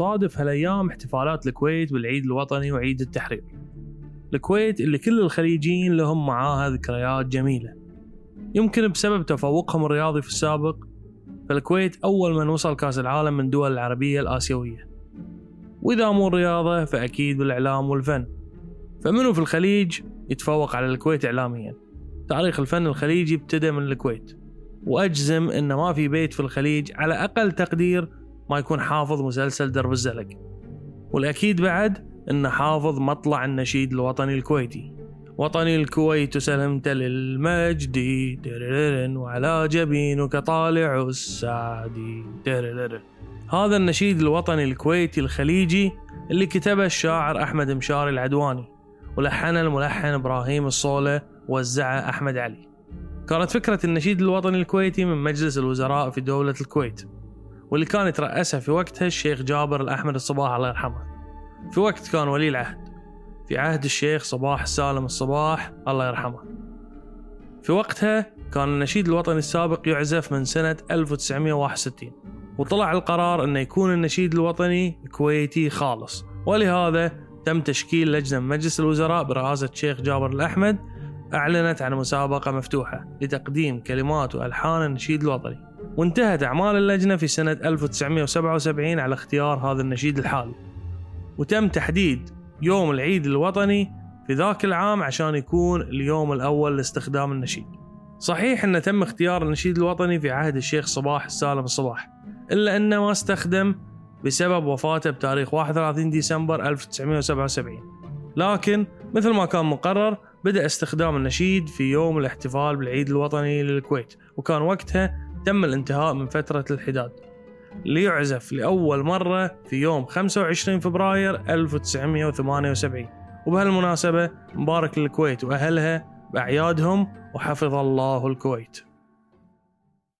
تصادف هالايام احتفالات الكويت بالعيد الوطني وعيد التحرير. الكويت اللي كل الخليجيين لهم معاها ذكريات جميلة. يمكن بسبب تفوقهم الرياضي في السابق فالكويت أول من وصل كأس العالم من دول العربية الآسيوية. وإذا مو الرياضة فأكيد بالإعلام والفن. فمنو في الخليج يتفوق على الكويت اعلاميا؟ تاريخ الفن الخليجي ابتدى من الكويت. وأجزم إن ما في بيت في الخليج على أقل تقدير ما يكون حافظ مسلسل درب الزلق. والأكيد بعد انه حافظ مطلع النشيد الوطني الكويتي. وطني الكويت سلمت للمجد وعلى جبينك طالع السعدي هذا النشيد الوطني الكويتي الخليجي اللي كتبه الشاعر أحمد مشاري العدواني ولحنه الملحن إبراهيم الصولة وزعه أحمد علي. كانت فكرة النشيد الوطني الكويتي من مجلس الوزراء في دولة الكويت. واللي كان يترأسها في وقتها الشيخ جابر الأحمد الصباح الله يرحمه. في وقت كان ولي العهد. في عهد الشيخ صباح السالم الصباح الله يرحمه. في وقتها كان النشيد الوطني السابق يعزف من سنة 1961 وطلع القرار أنه يكون النشيد الوطني كويتي خالص. ولهذا تم تشكيل لجنة من مجلس الوزراء برئاسة الشيخ جابر الأحمد أعلنت عن مسابقة مفتوحة لتقديم كلمات وألحان النشيد الوطني. وانتهت أعمال اللجنة في سنة 1977 على اختيار هذا النشيد الحالي. وتم تحديد يوم العيد الوطني في ذاك العام عشان يكون اليوم الأول لاستخدام النشيد. صحيح أنه تم اختيار النشيد الوطني في عهد الشيخ صباح السالم الصباح إلا أنه ما استخدم بسبب وفاته بتاريخ 31 ديسمبر 1977 لكن مثل ما كان مقرر بدأ استخدام النشيد في يوم الاحتفال بالعيد الوطني للكويت وكان وقتها تم الانتهاء من فترة الحداد. ليعزف لأول مرة في يوم 25 فبراير 1978 وبهالمناسبة مبارك للكويت وأهلها بأعيادهم وحفظ الله الكويت.